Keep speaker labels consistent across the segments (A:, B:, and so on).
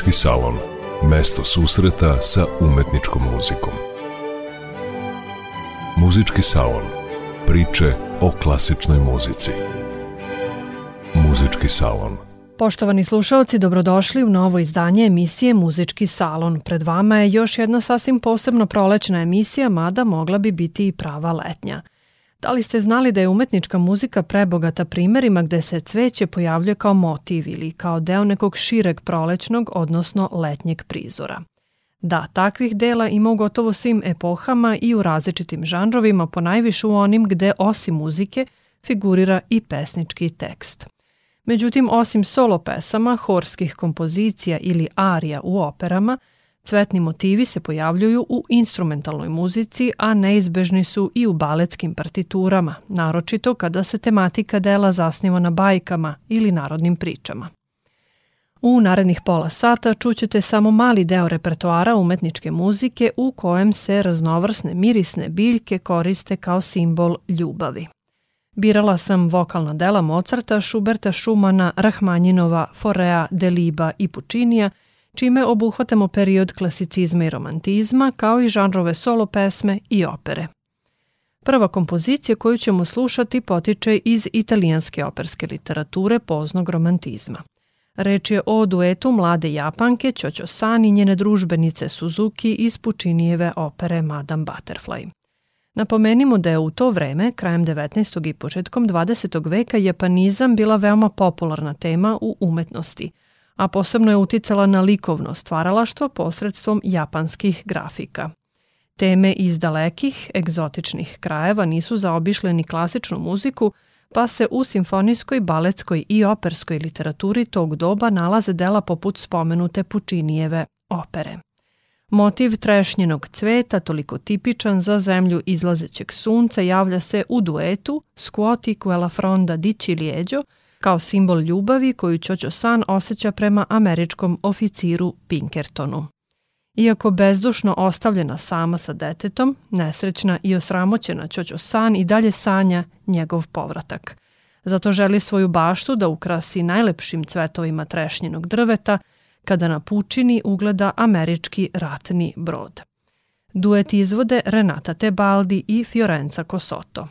A: Muzički salon. Mesto susreta sa umetničkom muzikom. Muzički salon. Priče o klasičnoj muzici. Muzički salon.
B: Poštovani slušalci, dobrodošli u novo izdanje emisije Muzički salon. Pred vama je još jedna sasvim posebno prolećna emisija, mada mogla bi biti i prava letnja. Da li ste znali da je umetnička muzika prebogata primjerima gde se cveće pojavljuje kao motiv ili kao deo nekog šireg prolećnog, odnosno letnjeg prizora? Da, takvih dela ima u gotovo svim epohama i u različitim žanrovima, ponajviše u onim gde osim muzike figurira i pesnički tekst. Međutim, osim solo pesama, horskih kompozicija ili arija u operama – Cvetni motivi se pojavljuju u instrumentalnoj muzici, a neizbežni su i u baletskim partiturama, naročito kada se tematika dela zasniva na bajkama ili narodnim pričama. U narednih pola sata čućete samo mali deo repertoara umetničke muzike u kojem se raznovrsne mirisne biljke koriste kao simbol ljubavi. Birala sam vokalna dela Mozarta, Schuberta, Schumana, Rahmanjinova, Forea, Deliba i Pučinija – čime obuhvatamo period klasicizma i romantizma, kao i žanrove solo pesme i opere. Prva kompozicija koju ćemo slušati potiče iz italijanske operske literature poznog romantizma. Reč je o duetu mlade Japanke Ćoćo San i njene družbenice Suzuki iz Pučinijeve opere Madame Butterfly. Napomenimo da je u to vreme, krajem 19. i početkom 20. veka, japanizam bila veoma popularna tema u umetnosti – a posebno je uticala na likovno stvaralaštvo posredstvom japanskih grafika. Teme iz dalekih, egzotičnih krajeva nisu zaobišle ni klasičnu muziku, pa se u simfonijskoj, baletskoj i operskoj literaturi tog doba nalaze dela poput spomenute Pučinijeve opere. Motiv trešnjenog cveta, toliko tipičan za zemlju izlazećeg sunca, javlja se u duetu Squoti quella fronda di Ciliegio kao simbol ljubavi koju Ćoćo San osjeća prema američkom oficiru Pinkertonu. Iako bezdušno ostavljena sama sa detetom, nesrećna i osramoćena Ćoćo San i dalje sanja njegov povratak. Zato želi svoju baštu da ukrasi najlepšim cvetovima trešnjenog drveta kada na pučini ugleda američki ratni brod. Duet izvode Renata Tebaldi i Fiorenza Kosoto.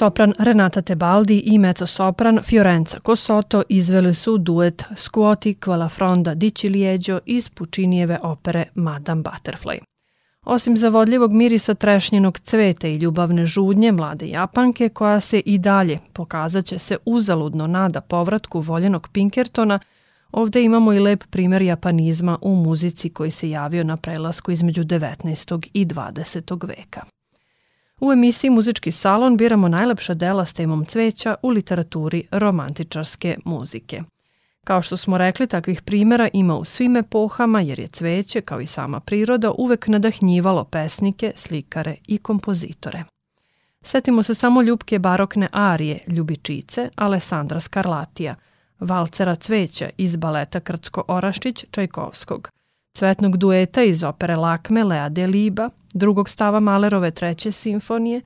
B: Sopran Renata Tebaldi i mezzo-sopran Fiorenza Cosoto izveli su duet Scuoti quella fronda di Ciliegio iz Pučinijeve opere Madame Butterfly. Osim zavodljivog mirisa trešnjenog cveta i ljubavne žudnje mlade Japanke, koja se i dalje pokazat će se uzaludno nada povratku voljenog Pinkertona, ovde imamo i lep primjer japanizma u muzici koji se javio na prelasku između 19. i 20. veka. U emisiji Muzički salon biramo najlepša dela s temom cveća u literaturi romantičarske muzike. Kao što smo rekli, takvih primjera ima u svim epohama jer je cveće, kao i sama priroda, uvek nadahnjivalo pesnike, slikare i kompozitore. Setimo se samo ljubke barokne arije Ljubičice Alessandra Skarlatija, valcera cveća iz baleta Krtsko-Orašić Čajkovskog, cvetnog dueta iz opere Lakme Lea de Liba, drugog stava Malerove treće simfonije,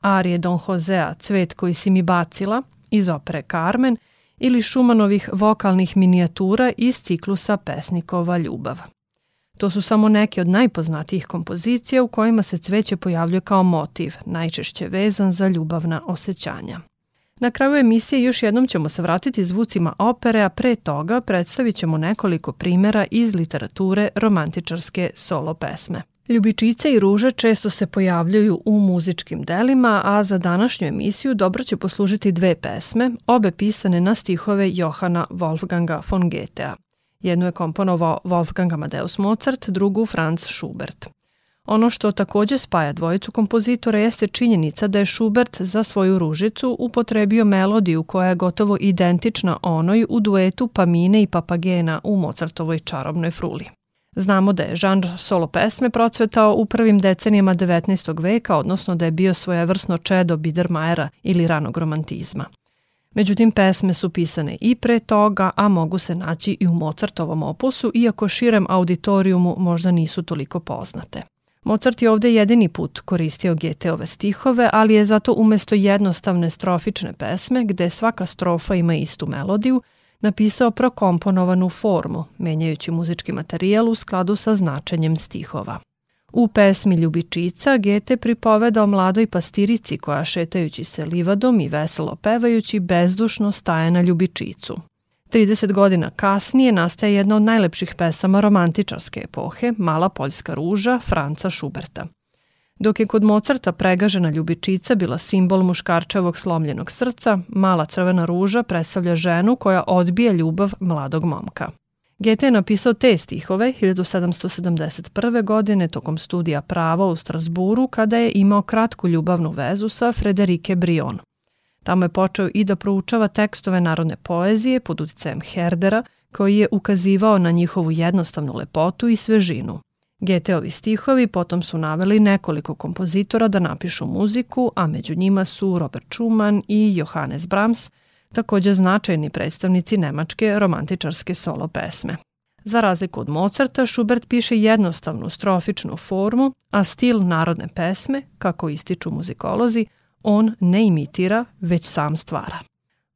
B: arije Don Josea Cvet koji si mi bacila iz opere Carmen ili Šumanovih vokalnih minijatura iz ciklusa Pesnikova ljubav. To su samo neke od najpoznatijih kompozicija u kojima se cveće pojavljuje kao motiv, najčešće vezan za ljubavna osjećanja. Na kraju emisije još jednom ćemo se vratiti zvucima opere, a pre toga predstavit ćemo nekoliko primjera iz literature romantičarske solo pesme. Ljubičice i ruže često se pojavljuju u muzičkim delima, a za današnju emisiju dobro će poslužiti dve pesme, obe pisane na stihove Johana Wolfganga von Goethea. Jednu je komponovao Wolfgang Amadeus Mozart, drugu Franz Schubert. Ono što također spaja dvojicu kompozitora jeste činjenica da je Schubert za svoju ružicu upotrebio melodiju koja je gotovo identična onoj u duetu Pamine i Papagena u Mozartovoj čarobnoj fruli. Znamo da je žanr solo pesme procvetao u prvim decenijama 19. veka, odnosno da je bio svojevrsno čedo Biedermajera ili ranog romantizma. Međutim, pesme su pisane i pre toga, a mogu se naći i u Mozartovom opusu, iako širem auditorijumu možda nisu toliko poznate. Mozart je ovde jedini put koristio Goetheove stihove, ali je zato umesto jednostavne strofične pesme, gde svaka strofa ima istu melodiju, napisao prokomponovanu formu, menjajući muzički materijal u skladu sa značenjem stihova. U pesmi Ljubičica Gete pripoveda o mladoj pastirici koja šetajući se livadom i veselo pevajući bezdušno staje na Ljubičicu. 30 godina kasnije nastaje jedna od najlepših pesama romantičarske epohe, Mala poljska ruža Franca Šuberta. – Dok je kod Mozarta pregažena ljubičica bila simbol muškarčevog slomljenog srca, mala crvena ruža predstavlja ženu koja odbija ljubav mladog momka. Goethe je napisao te stihove 1771. godine tokom studija prava u Strasburu kada je imao kratku ljubavnu vezu sa Frederike Brion. Tamo je počeo i da proučava tekstove narodne poezije pod uticajem Herdera, koji je ukazivao na njihovu jednostavnu lepotu i svežinu. Geteovi stihovi potom su naveli nekoliko kompozitora da napišu muziku, a među njima su Robert Schumann i Johannes Brahms, također značajni predstavnici nemačke romantičarske solo pesme. Za razliku od Mozarta, Schubert piše jednostavnu strofičnu formu, a stil narodne pesme, kako ističu muzikolozi, on ne imitira, već sam stvara.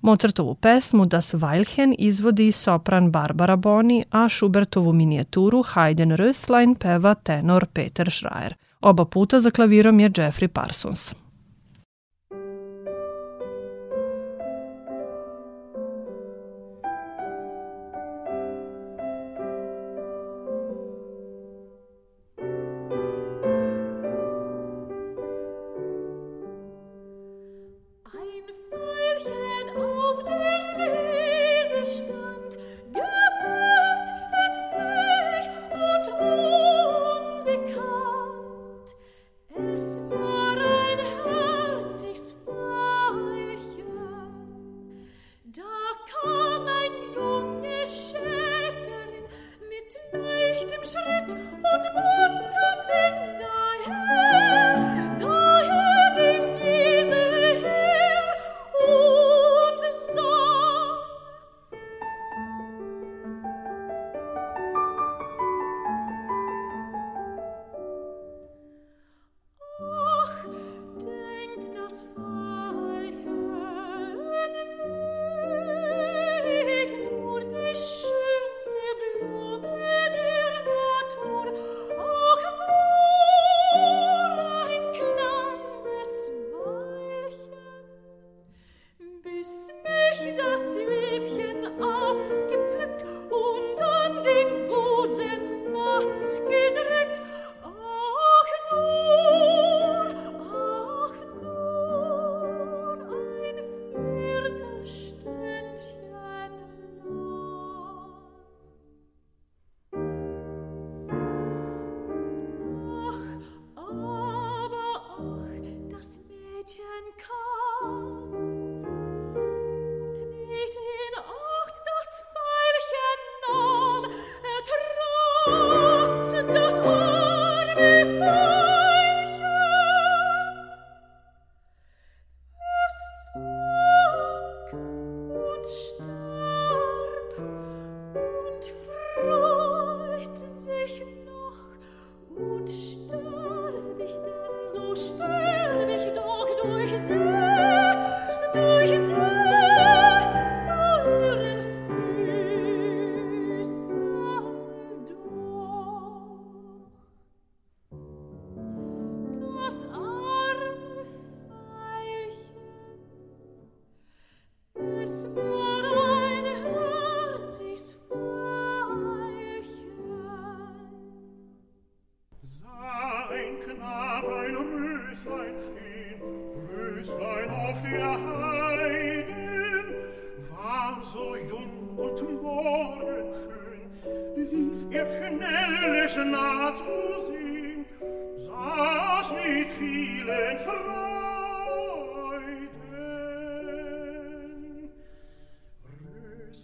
B: Mozartovu pesmu Das Weilchen izvodi sopran Barbara Boni, a Schubertovu minijaturu Haydn Röslein peva tenor Peter Schreier. Oba puta za klavirom je Jeffrey Parsons.
C: Schritt und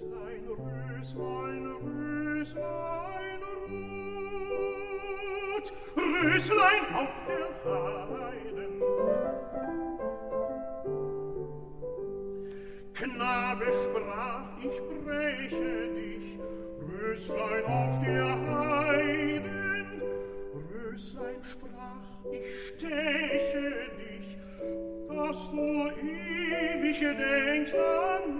D: Röslein, Röslein, Röslein rot, Röslein auf der Heiden. Knabe sprach, ich breche dich, Röslein auf der Heiden. Röslein sprach, ich steche dich, dass du ewig denkst an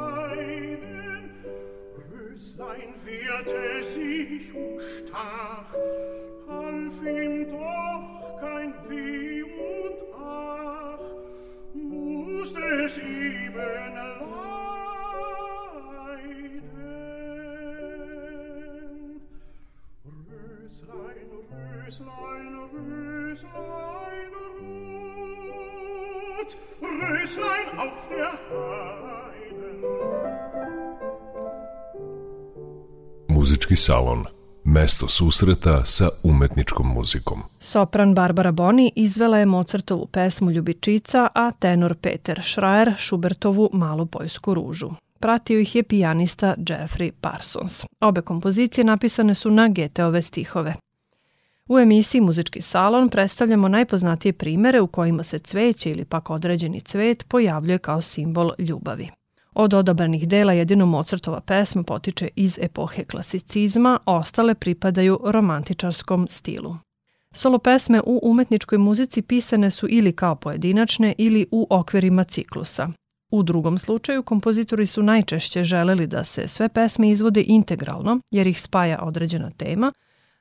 D: Röslein wehrte sich und stach, half ihm doch kein Weh und Ach, mußt es eben leiden. Röslein, Röslein, Röslein rot, Röslein auf der Hand,
A: Muzički salon. Mesto susreta sa umetničkom muzikom.
B: Sopran Barbara Boni izvela je Mozartovu pesmu Ljubičica, a tenor Peter Schreier Schubertovu Malu poljsku ružu. Pratio ih je pijanista Jeffrey Parsons. Obe kompozicije napisane su na Geteove stihove. U emisiji Muzički salon predstavljamo najpoznatije primere u kojima se cveće ili pak određeni cvet pojavljuje kao simbol ljubavi. Od odabranih dela jedino Mozartova pesma potiče iz epohe klasicizma, ostale pripadaju romantičarskom stilu. Solo pesme u umetničkoj muzici pisane su ili kao pojedinačne ili u okvirima ciklusa. U drugom slučaju kompozitori su najčešće želeli da se sve pesme izvode integralno jer ih spaja određena tema,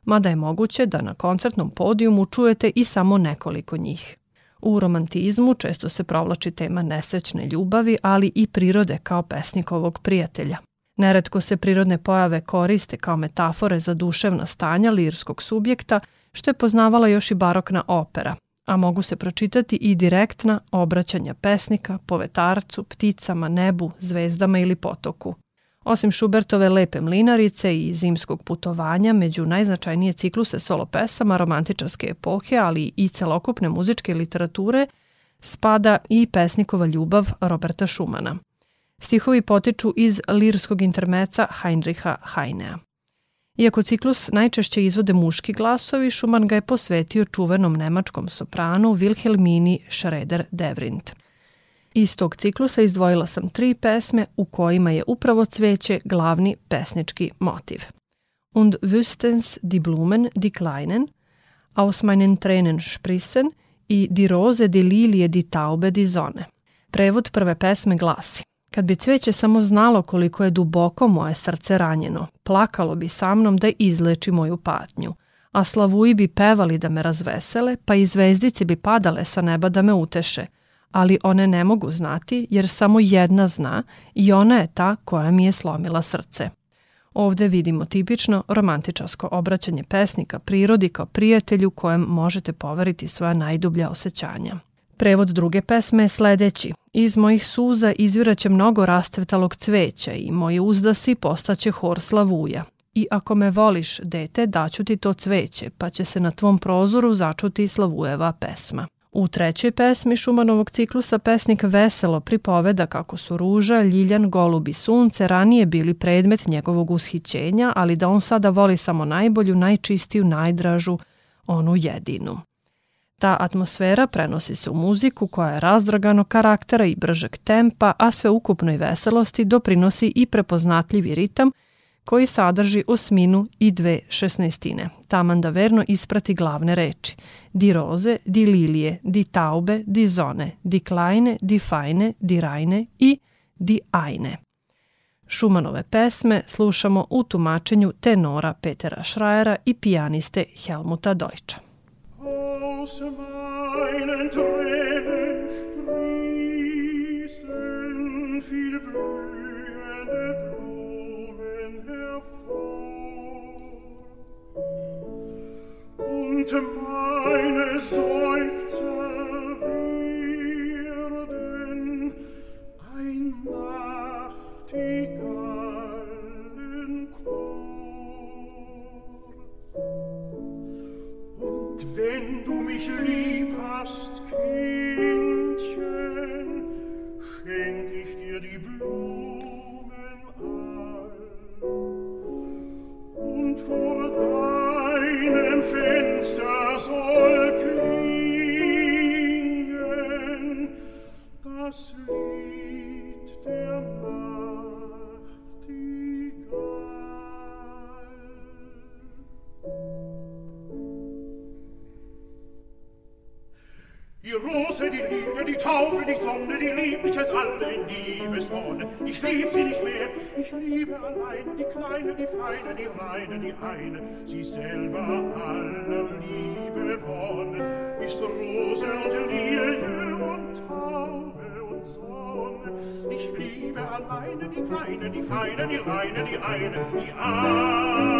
B: mada je moguće da na koncertnom podijumu čujete i samo nekoliko njih. U romantizmu često se provlači tema nesrećne ljubavi, ali i prirode kao pesnikovog prijatelja. Neretko se prirodne pojave koriste kao metafore za duševna stanja lirskog subjekta, što je poznavala još i barokna opera, a mogu se pročitati i direktna obraćanja pesnika, povetarcu, pticama, nebu, zvezdama ili potoku. Osim Schubertove Lepe mlinarice i zimskog putovanja, među najznačajnije cikluse solo pesama romantičarske epohe, ali i celokupne muzičke literature, spada i pesnikova ljubav Roberta Schumana. Stihovi potiču iz lirskog intermeca Heinricha Heinea. Iako ciklus najčešće izvode muški glasovi, Schumann ga je posvetio čuvenom nemačkom sopranu Wilhelmini Schroeder-Devrindt.
D: Iz tog ciklusa izdvojila sam tri pesme u kojima je upravo cveće glavni pesnički motiv. Und wüstens die Blumen, die kleinen, aus meinen Tränen sprissen i die Rose, die Lilie, die Taube, die Sonne. Prevod prve pesme glasi Kad bi cveće samo znalo koliko je duboko moje srce ranjeno, plakalo bi sa mnom da izleči moju patnju, a slavuji bi pevali da me razvesele, pa i zvezdice bi padale sa neba da me uteše, ali one ne mogu znati jer samo jedna zna i ona je ta koja mi je slomila srce. Ovde vidimo tipično romantičarsko obraćanje pesnika prirodi kao prijatelju kojem možete poveriti svoja najdublja osjećanja. Prevod druge pesme je sledeći. Iz mojih suza izviraće mnogo rastvetalog cveća i moji uzdasi postaće hor slavuja. I ako me voliš, dete, daću ti to cveće, pa će se na tvom prozoru začuti slavujeva pesma. U trećoj pesmi Šumanovog ciklusa pesnik veselo pripoveda kako su ruža, ljiljan, golub i sunce ranije bili predmet njegovog ushićenja, ali da on sada voli samo najbolju, najčistiju, najdražu, onu jedinu. Ta atmosfera prenosi se u muziku koja je razdragano karaktera i bržeg tempa, a sve ukupnoj veselosti doprinosi i prepoznatljivi ritam koji sadrži osminu i dve šestnestine. Taman da verno isprati glavne reči. Di roze, di lilije, di taube, di zone, di klajne, di fajne, di rajne i di ajne. Šumanove pesme slušamo u tumačenju tenora Petera Šrajera i pijaniste Helmuta Dojča. Aus meinen Tränen sprießen viel blühende Und meine selber aller Liebe wonne. Ist Rose und Lilie und Taube und Sonne. Ich liebe alleine die Kleine, die Feine, die Reine, die Eine, die Eine.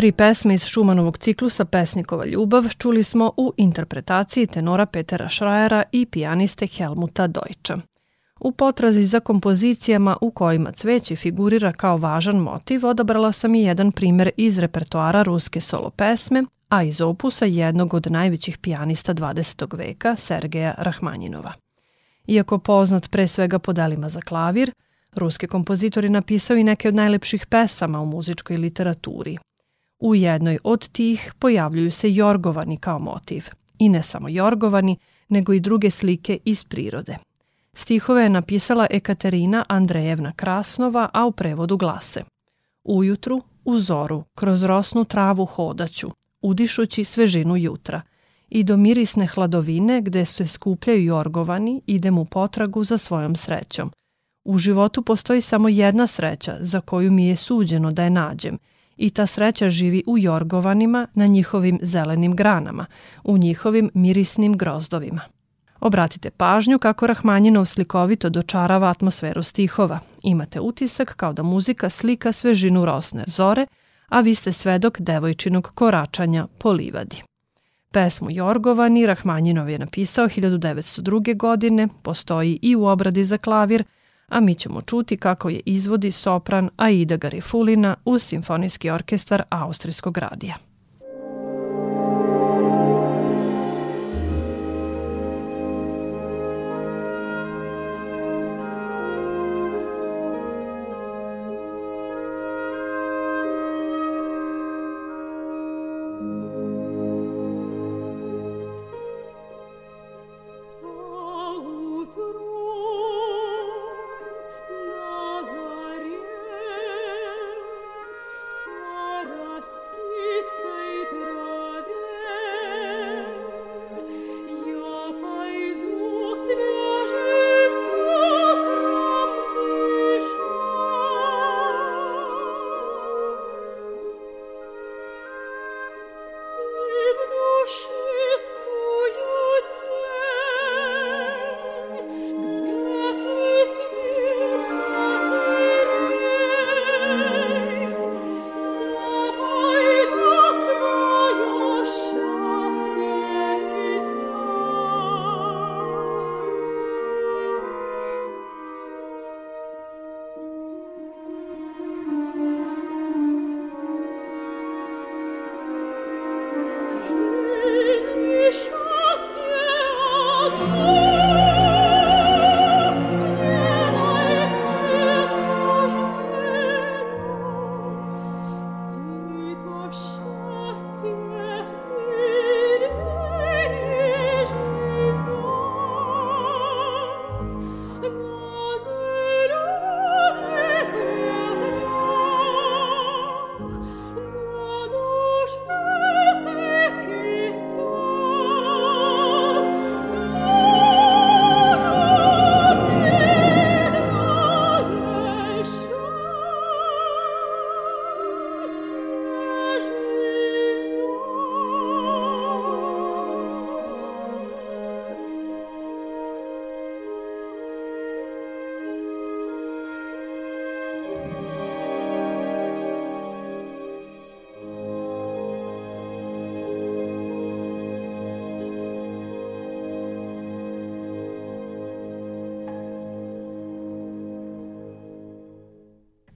D: Tri pesme iz Šumanovog ciklusa Pesnikova ljubav čuli smo u interpretaciji tenora Petera Šrajera i pijaniste Helmuta Dojča. U potrazi za kompozicijama u kojima cveće figurira kao važan motiv odabrala sam i jedan primer iz repertoara ruske solo pesme, a iz opusa jednog od najvećih pijanista 20. veka, Sergeja Rahmanjinova.
B: Iako poznat pre svega po delima za klavir, ruski kompozitor je napisao i neke od najlepših pesama u muzičkoj literaturi. U jednoj od tih pojavljuju se jorgovani kao motiv. I ne samo jorgovani, nego i druge slike iz prirode. Stihove je napisala Ekaterina Andrejevna Krasnova, a u prevodu glase Ujutru, u zoru, kroz rosnu travu hodaću, udišući svežinu jutra i do mirisne hladovine gde se skupljaju jorgovani idem u potragu za svojom srećom. U životu postoji samo jedna sreća za koju mi je suđeno da je nađem i ta sreća živi u jorgovanima na njihovim zelenim granama, u njihovim mirisnim grozdovima. Obratite pažnju kako Rahmanjinov slikovito dočarava atmosferu stihova. Imate utisak kao da muzika slika svežinu rosne zore, a vi ste svedok devojčinog koračanja po livadi. Pesmu Jorgovani Rahmanjinov je napisao 1902. godine, postoji i u obradi za klavir, a mi ćemo čuti kako je izvodi sopran Aida Garifulina uz Simfonijski orkestar Austrijskog radija.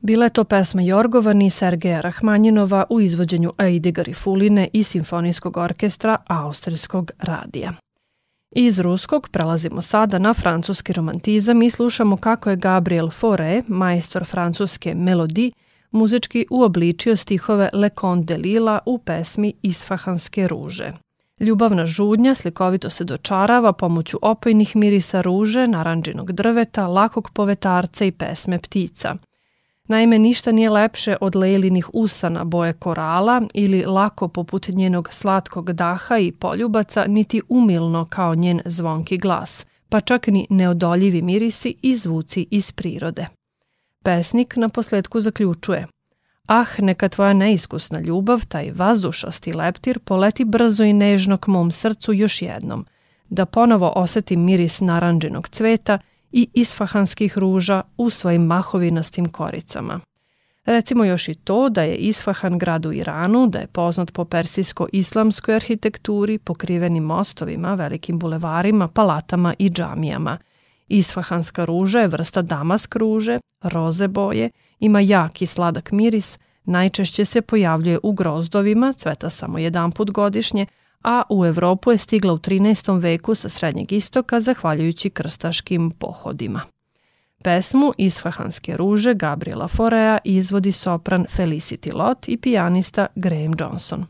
B: Bila je to pesma Jorgovani Sergeja Rahmanjinova u izvođenju Aide Garifuline i Simfonijskog orkestra Austrijskog radija. Iz ruskog prelazimo sada na francuski romantizam i slušamo kako je Gabriel Fauré, majstor francuske melodije, muzički uobličio stihove Le Conte de Lila u pesmi Isfahanske ruže. Ljubavna žudnja slikovito se dočarava pomoću opojnih mirisa ruže, naranđinog drveta, lakog povetarca i pesme ptica – Naime, ništa nije lepše od lejlinih usana boje korala ili lako poput njenog slatkog daha i poljubaca, niti umilno kao njen zvonki glas, pa čak ni neodoljivi mirisi i zvuci iz prirode. Pesnik na posledku zaključuje Ah, neka tvoja neiskusna ljubav, taj vazdušasti leptir, poleti brzo i nežno k mom srcu još jednom, da ponovo osetim miris naranđenog cveta i isfahanskih ruža u svojim mahovinastim koricama. Recimo još i to da je Isfahan grad u Iranu, da je poznat po persijsko-islamskoj arhitekturi, pokrivenim mostovima, velikim bulevarima, palatama i džamijama. Isfahanska ruža je vrsta damask ruže, roze boje, ima jak i sladak miris, najčešće se pojavljuje u grozdovima, cveta samo jedan put godišnje,
C: a u Evropu je stigla u 13. veku sa Srednjeg istoka zahvaljujući krstaškim pohodima. Pesmu Isfahanske ruže Gabriela Forea izvodi sopran Felicity Lott i pijanista Graham Johnson.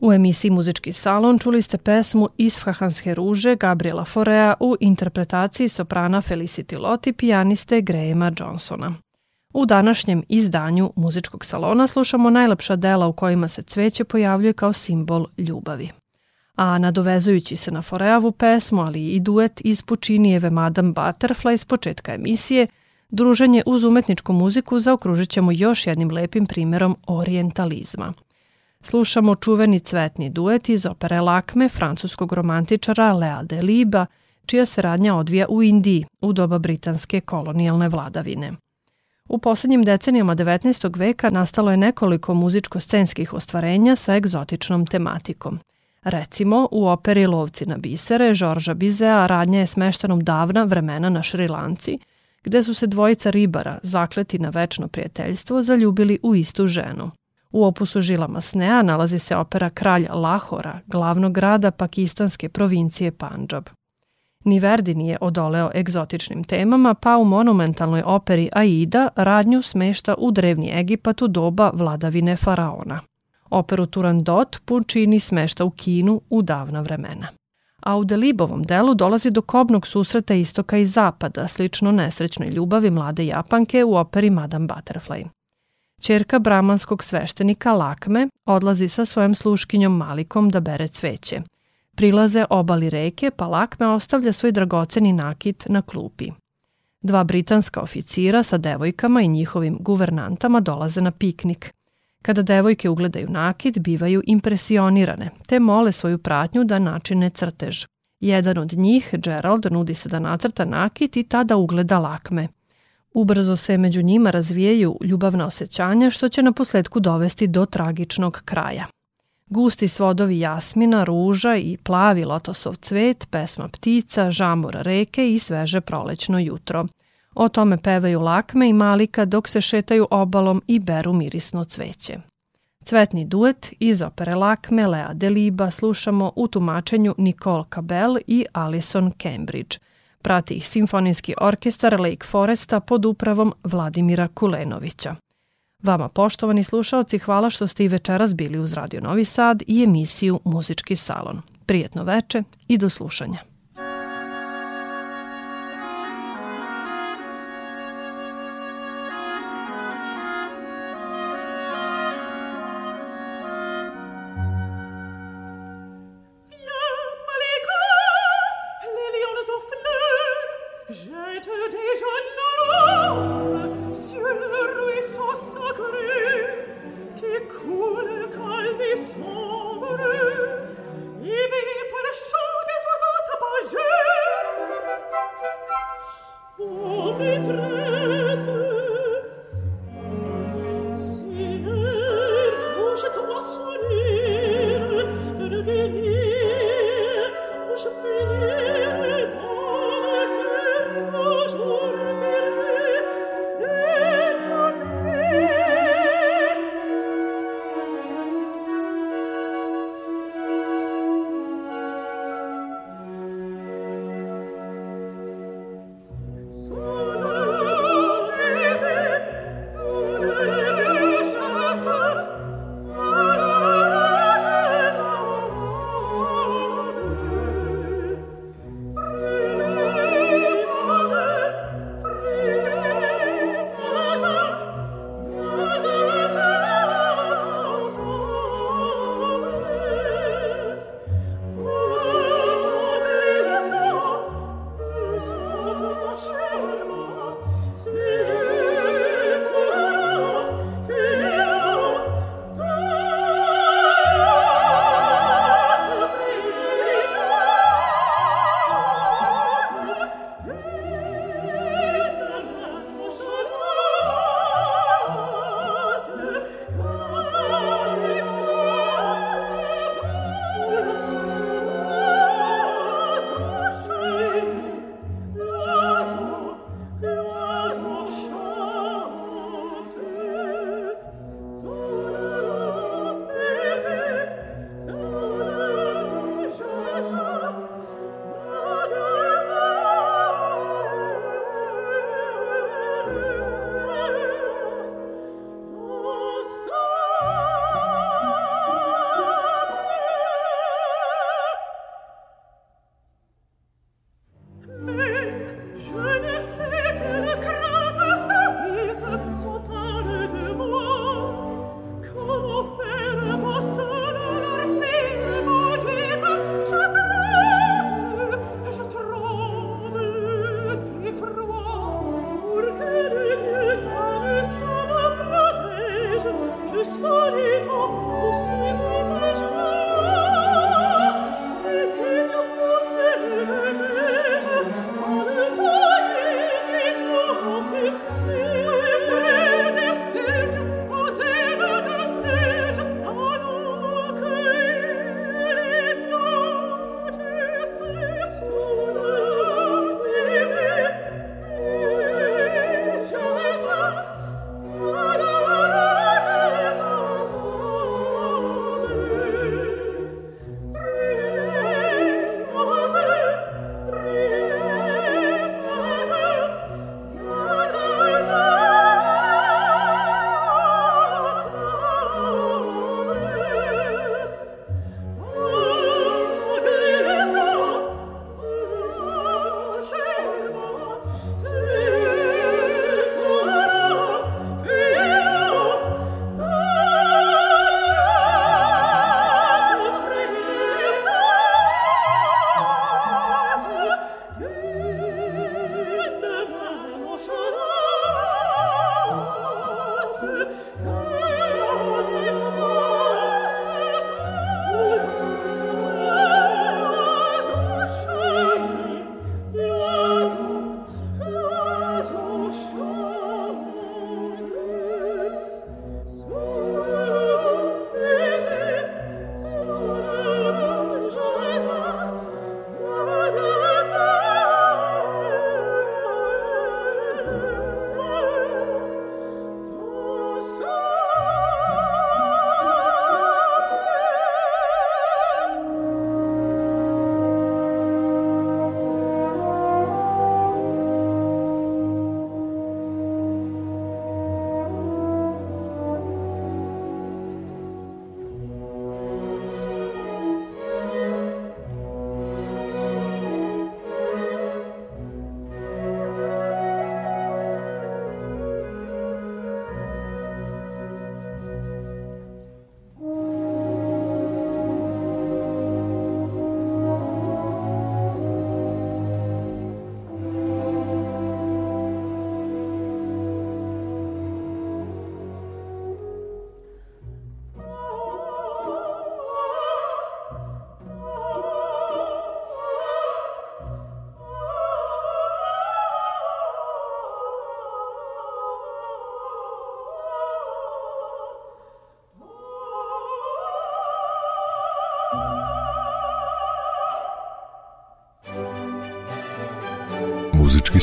C: U emisiji Muzički salon čuli ste pesmu Isfahanske ruže Gabriela Forea u interpretaciji soprana Felicity Lott i pijaniste Grahama Johnsona. U današnjem izdanju Muzičkog salona slušamo najlepša dela u kojima se cveće pojavljuje kao simbol ljubavi. A nadovezujući se na Foreavu pesmu, ali i duet iz Pučinijeve Madame Butterfly s početka emisije, druženje uz umetničku muziku zaokružit ćemo još jednim lepim primjerom orientalizma – slušamo čuveni cvetni duet iz opere Lakme francuskog romantičara Lea Deliba, čija se radnja odvija u Indiji u doba britanske kolonijalne vladavine. U posljednjim decenijama 19. veka nastalo je nekoliko muzičko-scenskih ostvarenja sa egzotičnom tematikom. Recimo, u operi Lovci na bisere Žorža Bizea radnja je smeštena u davna vremena na Šrilanci, gde su se dvojica ribara, zakleti na večno prijateljstvo, zaljubili u istu ženu. U opusu Žilama Snea nalazi se opera Kralj Lahora, glavnog grada pakistanske provincije Panđab. Ni Verdi nije odoleo egzotičnim temama, pa u monumentalnoj operi Aida radnju smešta u drevni Egipat u doba vladavine faraona. Operu Turandot Punčini smešta u Kinu u davna vremena. A u Delibovom delu dolazi do kobnog susreta istoka i zapada, slično nesrećnoj ljubavi mlade Japanke u operi Madame Butterfly. Čerka bramanskog sveštenika Lakme odlazi sa svojom sluškinjom Malikom da bere cveće.
B: Prilaze obali reke, pa Lakme ostavlja svoj dragoceni nakit na klupi. Dva britanska oficira sa devojkama i njihovim guvernantama dolaze na piknik. Kada devojke ugledaju nakit, bivaju impresionirane, te mole svoju pratnju da načine crtež. Jedan od njih, Gerald, nudi se da nacrta nakit i tada ugleda lakme. Ubrzo se među njima razvijaju ljubavna osjećanja što će na posljedku dovesti do tragičnog kraja. Gusti svodovi jasmina, ruža i plavi lotosov cvet, pesma ptica, žamor reke i sveže prolećno jutro. O tome pevaju lakme i malika dok se šetaju obalom i beru mirisno cveće. Cvetni duet iz opere Lakme Lea Deliba slušamo u tumačenju Nicole Cabell i Alison Cambridge. Prati ih simfonijski orkestar Lake Foresta pod upravom Vladimira Kulenovića. Vama poštovani slušalci, hvala što ste i večeras bili uz Radio Novi Sad i emisiju Muzički salon. Prijetno veče i do slušanja.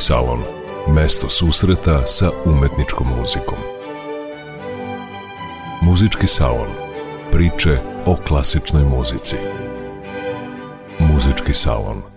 A: Salon. Mesto susreta sa umetničkom muzikom. Muzički salon. Priče o klasičnoj muzici. Muzički salon.